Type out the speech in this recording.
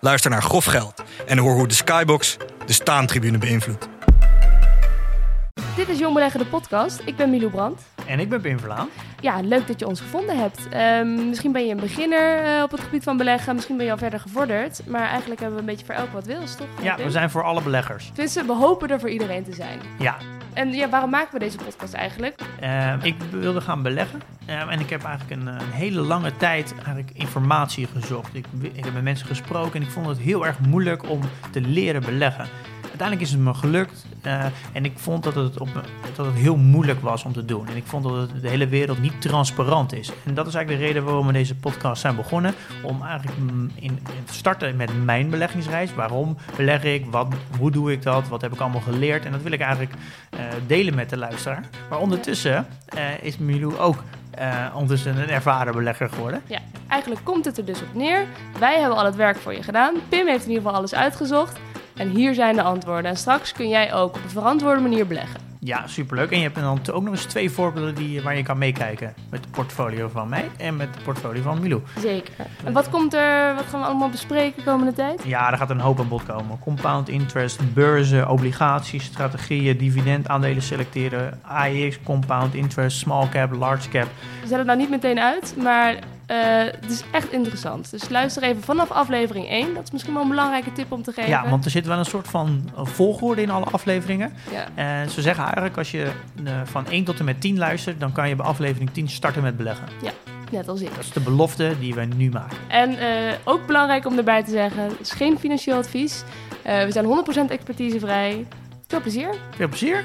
Luister naar Grof Geld en hoor hoe de Skybox de staantribune beïnvloedt. Dit is Jong Beleggen, de podcast. Ik ben Milou Brandt. En ik ben Pim Verlaan. Ja, leuk dat je ons gevonden hebt. Ehm, misschien ben je een beginner eh, op het gebied van beleggen. Misschien ben je al verder gevorderd. Maar eigenlijk hebben we een beetje voor elk wat wils, toch? Ja, Pim? we zijn voor alle beleggers. Tenminste, we hopen er voor iedereen te zijn. Ja, En ja, waarom maken we deze podcast eigenlijk? eh, ik wilde gaan beleggen. Eh, en ik heb eigenlijk een, een hele lange tijd eigenlijk informatie gezocht. Ik heb met mensen gesproken en ik vond het heel erg moeilijk om te leren beleggen. Uiteindelijk is het me gelukt. eh, en ik vond dat het, op, dat het heel moeilijk was om te doen. En ik vond dat het, de hele wereld niet transparant is. En dat is eigenlijk de reden waarom we deze podcast zijn begonnen. Om eigenlijk mm, in, in te starten met mijn beleggingsreis. Waarom beleg ik? Wat, hoe doe ik dat? Wat heb ik allemaal geleerd? En dat wil ik eigenlijk eh, delen met de luisteraar. Maar ondertussen eh, is Milou ook ondertussen een ervaren belegger geworden. Ja, eigenlijk komt het er dus op neer. Wij hebben al het werk voor je gedaan. Pim heeft in ieder geval alles uitgezocht. En hier zijn de antwoorden. En straks kun jij ook op een verantwoorde manier beleggen. Ja, superleuk. En je hebt dan ook nog eens twee voorbeelden die, waar je kan meekijken. Met het portfolio van mij en met het portfolio van Milou. Zeker. En wat komt er, wat gaan we allemaal bespreken komende tijd? Ja, er gaat een hoop aan bod komen. Compound interest, beurzen, obligaties, strategieën, dividend, aandelen selecteren, AEX, compound interest, small cap, large cap. We zetten het nou niet meteen uit, maar eh, het is echt interessant. Dus luister even vanaf aflevering 1. Dat is misschien wel een belangrijke tip om te geven. Ja, want er zit wel een soort van eh, volgorde in alle afleveringen. Ja. En ze zeggen eigenlijk als je eh, van 1 tot en met 10 luistert, dan kan je bij aflevering 10 starten met beleggen. net als ik. Dat is de belofte die we nu maken. En eh, ook belangrijk om erbij te zeggen, het is geen financieel advies. Eh, we zijn 100% expertisevrij. Veel plezier. Veel plezier!